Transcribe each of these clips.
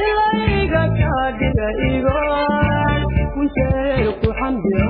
layga kaadhiga igo kunseelku xamdiya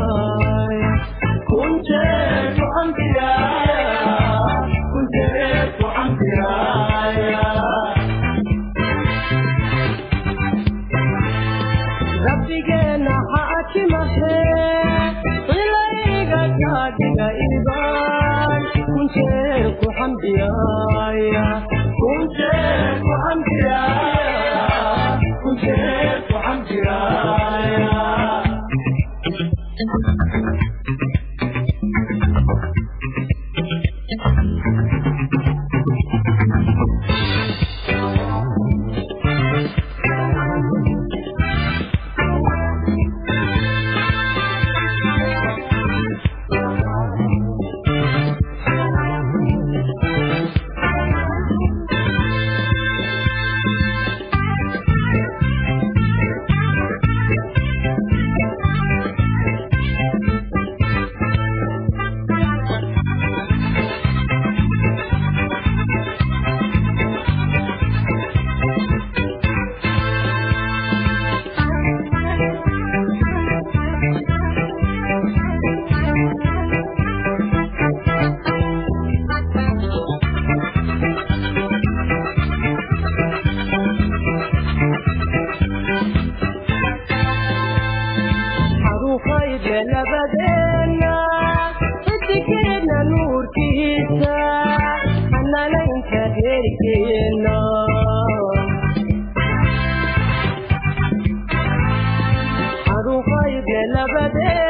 xanuunqayde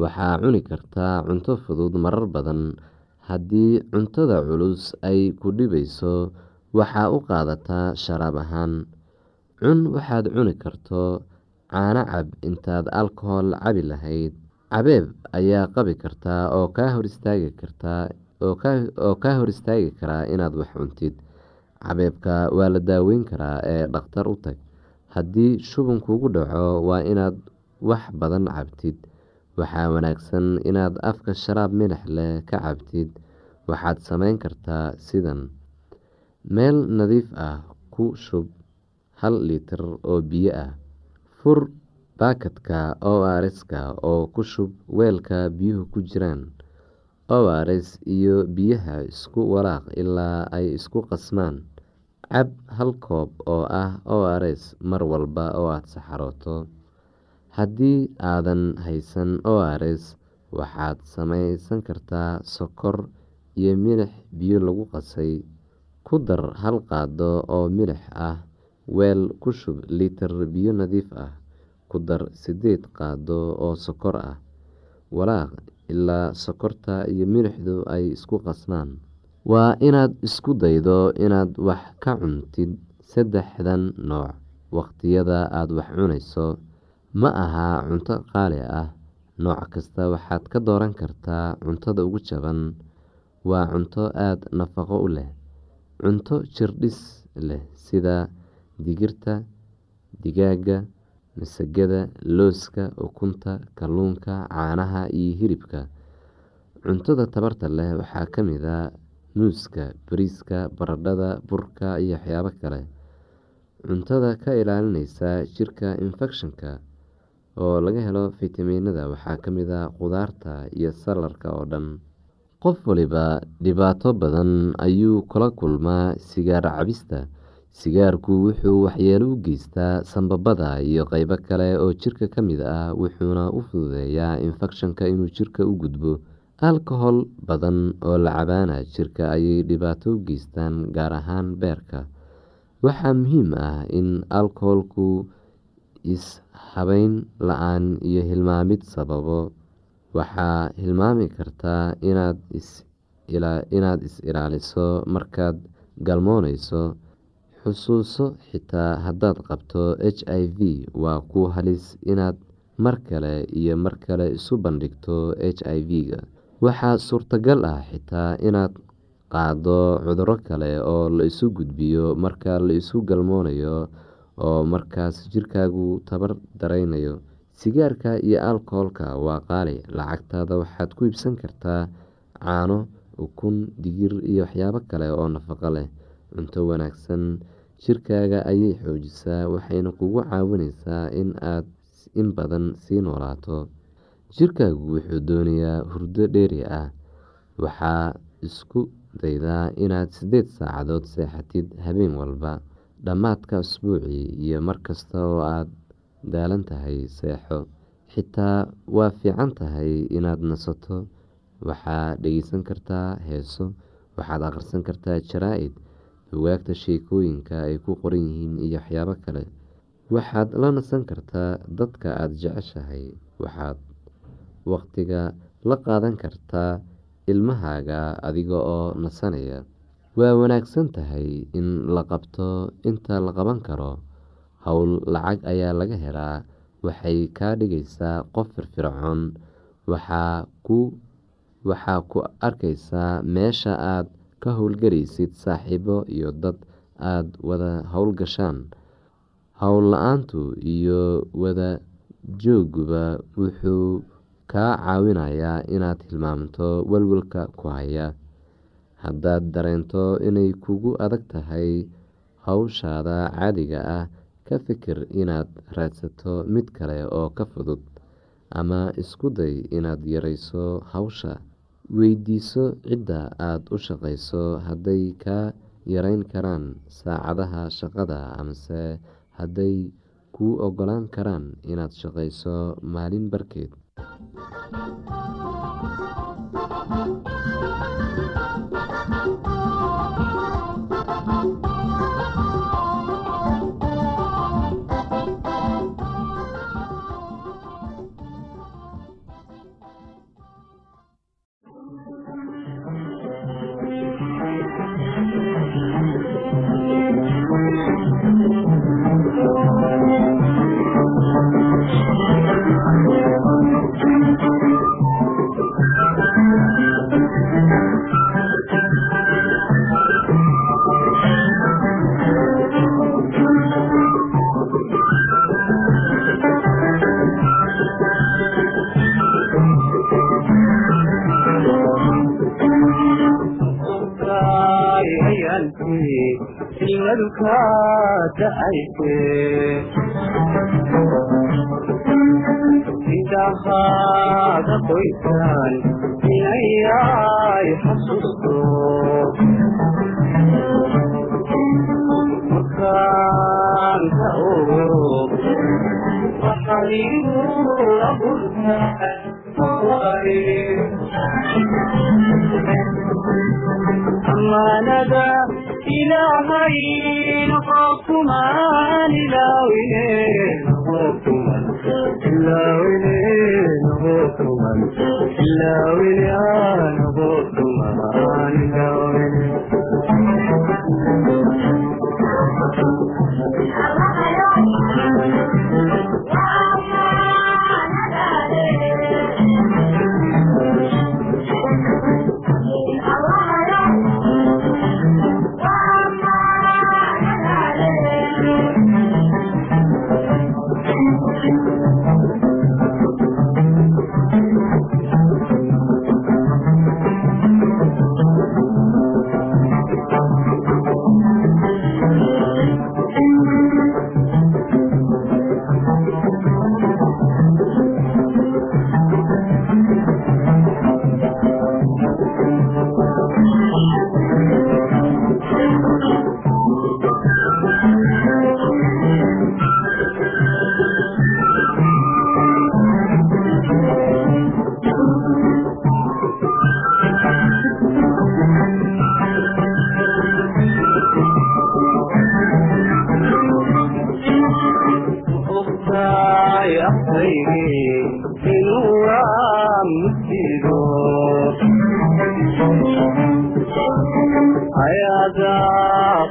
waxaa cuni kartaa cunto fudud marar badan. Haddii cuntada culus ay ku dhibayso waxaa u qaadataa sharaab ahaan. Cun waxaad cuni karto caano cab intaad alkohol cabi lahayd. Cabeeb ayaa qabi kartaa oo kaa hor istaagi karaa inaad wax cuntid. Cabeebka waa la daaweyn karaa ee dhakhtar u tag. Haddii shuban kugu dhaco waa inaad wax badan cabtid waxaa wanaagsan inaad afka sharaab milix leh ka cabtid. Waxaad sameyn kartaa sidan. Meel nadiif ah ku shub hal litir oo biyo ah. Fur baakadka o rska oo ku shub weelka biyuhu ku jiraan. O rs iyo biyaha isku walaaq ilaa ay isku qasmaan. Cab hal koob oo ah o rs mar walba oo aada saxarooto haddii aadan haysan o rs waxaad samaysan kartaa sokor iyo milix biyo lagu qasay. Ku dar hal qaado oo milix ah weel ku shub litir biyo nadiif ah. Ku dar sideed qaado oo sokor ah walaaq ilaa sokorta iyo milixdu ay isku qasmaan waa inaad isku daydo inaad wax ka cuntid saddexdan nooc waqtiyada aada wax cunayso ma aha cunto qaali ah. Nooc kasta waxaad ka dooran kartaa cuntada ugu jaban. Waa cunto aada nafaqo u leh. Cunto jirdhis leh sida digirta digaaga masagada looska ukunta kalluunka caanaha iyo hilibka. Cuntada tabarta leh waxaa ka mid a muuska bariiska baradhada burka iyo waxyaabo kale. Cuntada ka ilaalineysa jirka infekshanka oo laga helo fitamiinada waxaa ka mid a khudaarta iyo salarka oo dhan. Qof waliba dhibaato badan ayuu kula kulmaa sigaar cabista. Sigaarku wuxuu waxyeelo u geystaa sambabada iyo qeybo kale oo jirka ka mid ah wuxuuna u fududeeyaa infekshanka inuu jirka u gudbo. Alkohol badan oo la cabaana jirka ayay dhibaato u geystaan gaar ahaan beerka. Waxaa muhiim ah in alkoholku is-habeyn la'aan iyo hilmaamid sababo waxaa hilmaami kartaa inaad is-ilaaliso markaad galmooneyso xusuuso xitaa haddaad qabto h i v. Waa ku halis inaad mar kale iyo mar kale isu bandhigto h i v-ga. Waxaa suurtagal ah xitaa inaad qaado cuduro kale oo la isu gudbiyo marka la isu galmoonayo oo markaas jirkaagu tabar dareynayo sigaarka iyo alkoholka waa qaali lacagtaada waxaad ku iibsan kartaa caano ukun digir iyo waxyaabo kale oo nafaqo leh. Cunto wanaagsan jirkaaga ayay xoojisaa waxayna kugu caawineysaa in aad in badan sii noolaato. Jirkaagu wuxuu doonayaa hurdo dheeri ah. Waxaa isku daydaa inaad sideed saacadood seexatid habeen walba dhammaadka usbuucii iyo markasta oo aad daalan tahay seexo xitaa waa fiican tahay inaad nasato. Waxaad dhegeysan kartaa heeso waxaad akhrisan kartaa jaraa-id bugaagta sheekooyinka ay ku qoran yihiin iyo waxyaabo kale. Waxaad la nasan kartaa dadka aada jeceshahay. Waxaad waqtiga la qaadan kartaa ilmahaaga adiga oo nasanaya waa wanaagsan tahay in la qabto inta la qaban karo howl lacag ayaa laga helaa. Waxay kaa dhigaysaa qof firfircoon. Waxaa ku arkaysaa meesha aad ka howlgaraysid saaxiibo iyo dad aada wada howlgashaan. Howl la'aantu iyo wada jooguba wuxuu kaa caawinayaa inaad hilmaamto walwalka ku haya haddaad dareento inay kugu adag tahay hawshaada caadiga ah ka fikir inaad raadsato mid kale oo ka fudud ama isku day inaad yareyso hawsha. Weydiiso cidda aada u shaqeyso hadday kaa yareyn karaan saacadaha shaqada amase hadday kuu ogolaan karaan inaad shaqeyso maalin barkeed inayay xasuusto markaan ka ogo waxaan igu aburtaay amaanada ilaahay noqokumaan ilaawine noqokuman ilaawine noqokuman ilaawine aa noqokuman ilaawine Thank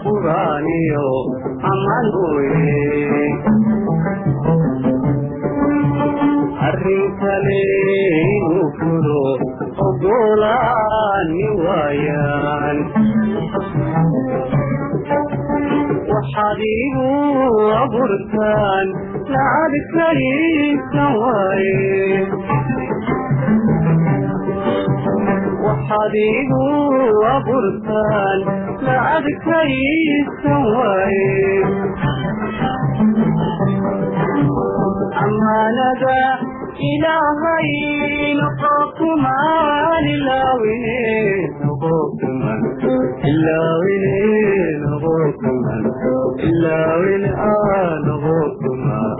quraaniyo aman weye arrin kale ogolaani waayaan waxaad igu abuurtaan lacag waxaad igu abuurtaan lacag kaliisan waaye amaanada ilaahay noqokumaan ilaawine noqokuman ilaawine noqokuman ilaawine aa noqokumaan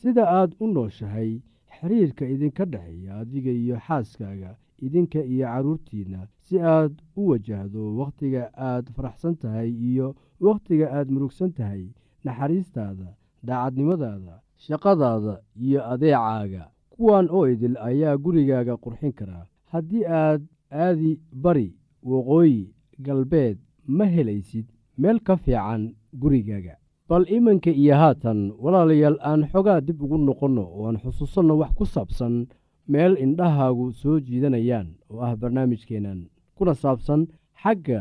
sida aad u nooshahay xiriirka idinka dhexeeya adiga iyo xaaskaaga idinka iyo carruurtiinna si aad u wajahdo wakhtiga aad faraxsan tahay iyo wakhtiga aad murugsan tahay naxariistaada daacadnimadaada shaqadaada iyo adeecaaga. Kuwan oo idil ayaa gurigaaga qurxin karaa haddii aad aadi bari waqooyi galbeed ma helaysid meel ka fiican gurigaaga bal iminka iyo haatan walaalayaal aan xogaa dib ugu noqonno oo aan xusuusanno wax ku saabsan meel indhahaagu soo jiidanayaan oo ah barnaamijkeennan kuna saabsan xagga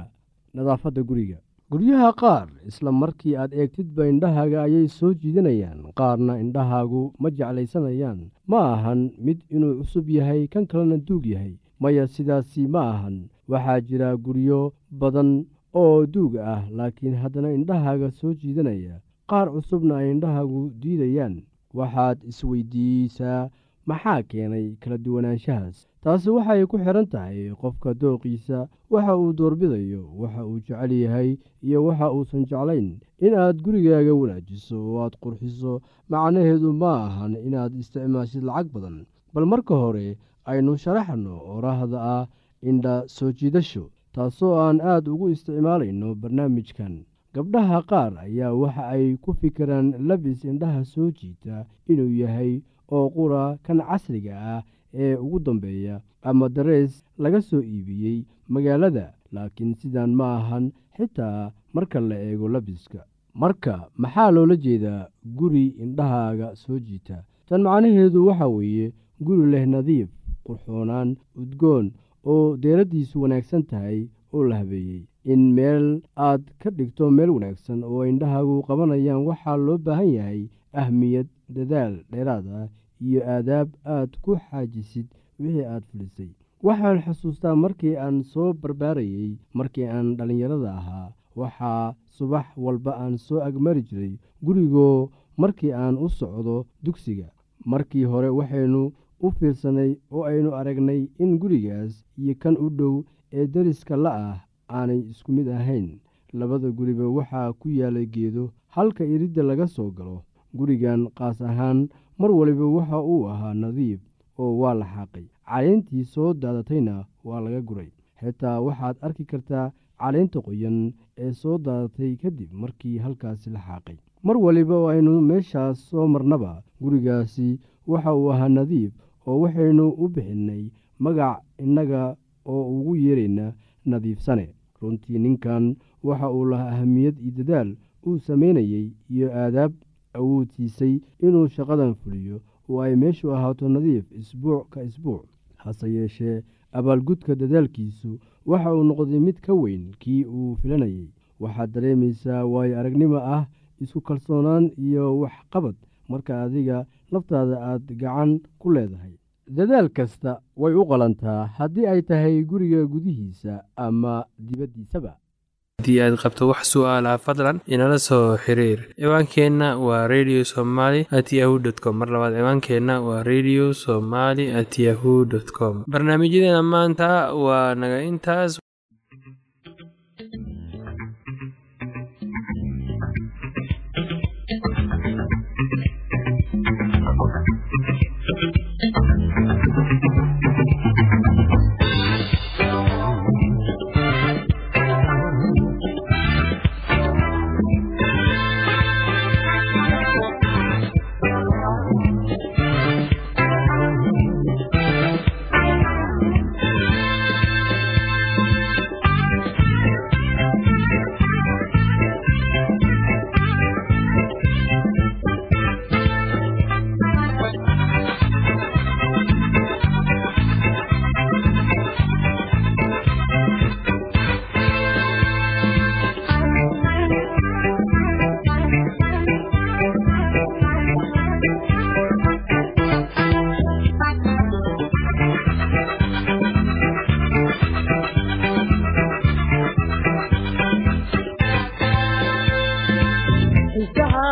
nadaafadda guriga. Guryaha qaar isla markii aad eegtidba indhahaaga ayay soo jiidanayaan qaarna indhahaagu ma jeclaysanayaan. Ma ahan mid inuu cusub yahay kan kalena duug yahay. Maya sidaasi ma ahan. Waxaa jira guryo badan oo duug ah laakiin haddana indhahaaga soo jiidanaya qaar cusubna ay indhahaagu diidayaan. Waxaad isweydiisaa maxaa keenay kala duwanaanshahaas? Taasi waxay ku xidhan tahay qofka dooqiisa waxa uu doorbidayo waxa uu jecel yahay iyo waxa uusan jeclayn. Inaad gurigaaga wanaajiso oo aad qurxiso macnaheedu ma ahan inaad isticmaashid lacag badan. Bal marka hore aynu sharaxno oraahda ah indha soo jiidasho taasoo aan aad ugu isticmaalayno barnaamijkan. Gabdhaha qaar ayaa waxa ay ku fikiraan labis indhaha soo jiita inuu yahay oo qura kan casriga ah ee ugu dambeeya ama darees laga soo iibiyey magaalada. Laakiin sidan ma ahan xitaa marka la eego labiska. Marka maxaa loola jeedaa guri indhahaaga soo jiita? Tan macnaheedu waxaa weeye guri leh nadiif qurxoonaan udgoon oo deeraddiisu wanaagsan tahay oo la habeeyey. In meel aad ka dhigto meel wanaagsan oo indhahaagu qabanayaan waxaa loo baahan yahay ahmiyad dadaal dheeraad ah iyo aadaab aad ku xaajisid wixii aad fulisay. Waxaan xusuustaa markii aan soo barbaarayey markii aan dhallinyarada ahaa waxaa subax walba aan soo agmari jiray gurigoo markii aan u socdo dugsiga. Markii hore waxaynu u fiirsanay oo aynu aragnay in gurigaas iyo kan u dhow ee deriska la ah aanay isku mid ahayn. Labada guriba waxaa ku yaalay geedo halka iridda laga soo galo. Gurigan qaas ahaan mar waliba waxa uu ahaa nadiif oo waa la xaaqay. Caleyntii soo daadatayna waa laga guray. Xitaa waxaad arki kartaa caleynta qoyan ee soo daadatay kadib markii halkaasi la xaaqay. Mar waliba oo aynu meeshaas soo marnaba. Gurigaasi waxa uu ahaa nadiif oo waxaynu u bixinnay magac innaga oo ugu yeerayna nadiifsane. Runtii ninkan waxa uu lahaa ahamiyad iyo dadaal uu samaynayey iyo aadaab awood siisay inuu shaqadan fuliyo oo ay meeshu ahaato nadiif isbuuc ka isbuuc. Hase yeeshee abaalgudka dadaalkiisu waxa uu noqday mid ka weyn kii uu filanayey waxaad dareemaysaa waayo aragnimo ah isku kalsoonaan iyo waxqabad marka adiga laftaada aad gacan ku leedahay dadaal kasta way u qalantaa haddii ay tahay guriga gudihiisa ama dibaddiisaba. Haddii aad qabto wax su'aalaha fadlan inala soo xiriir. Ciwaankeenna waa radio somaly at yahu t com. Mar labaad ciwaankeenna waa radio somaly at yahu dt com. Barnaamijyadeena maanta waa naga intaas xigana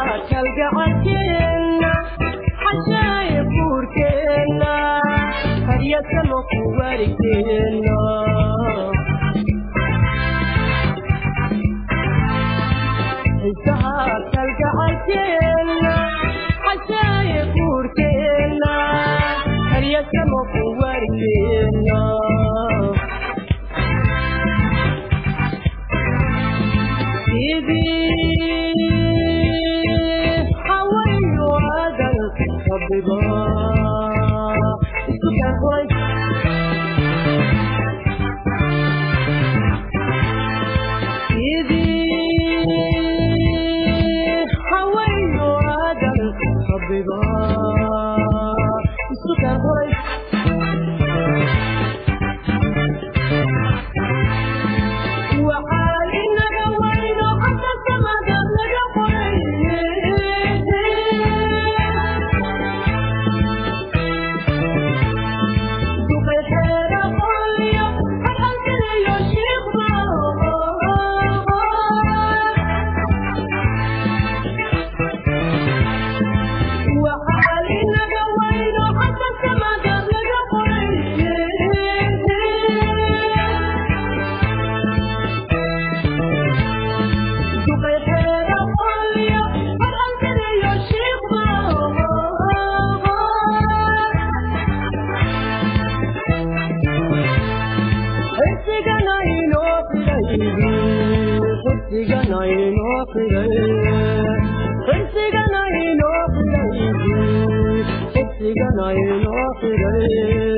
inoo inoo xiray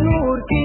xidigeenna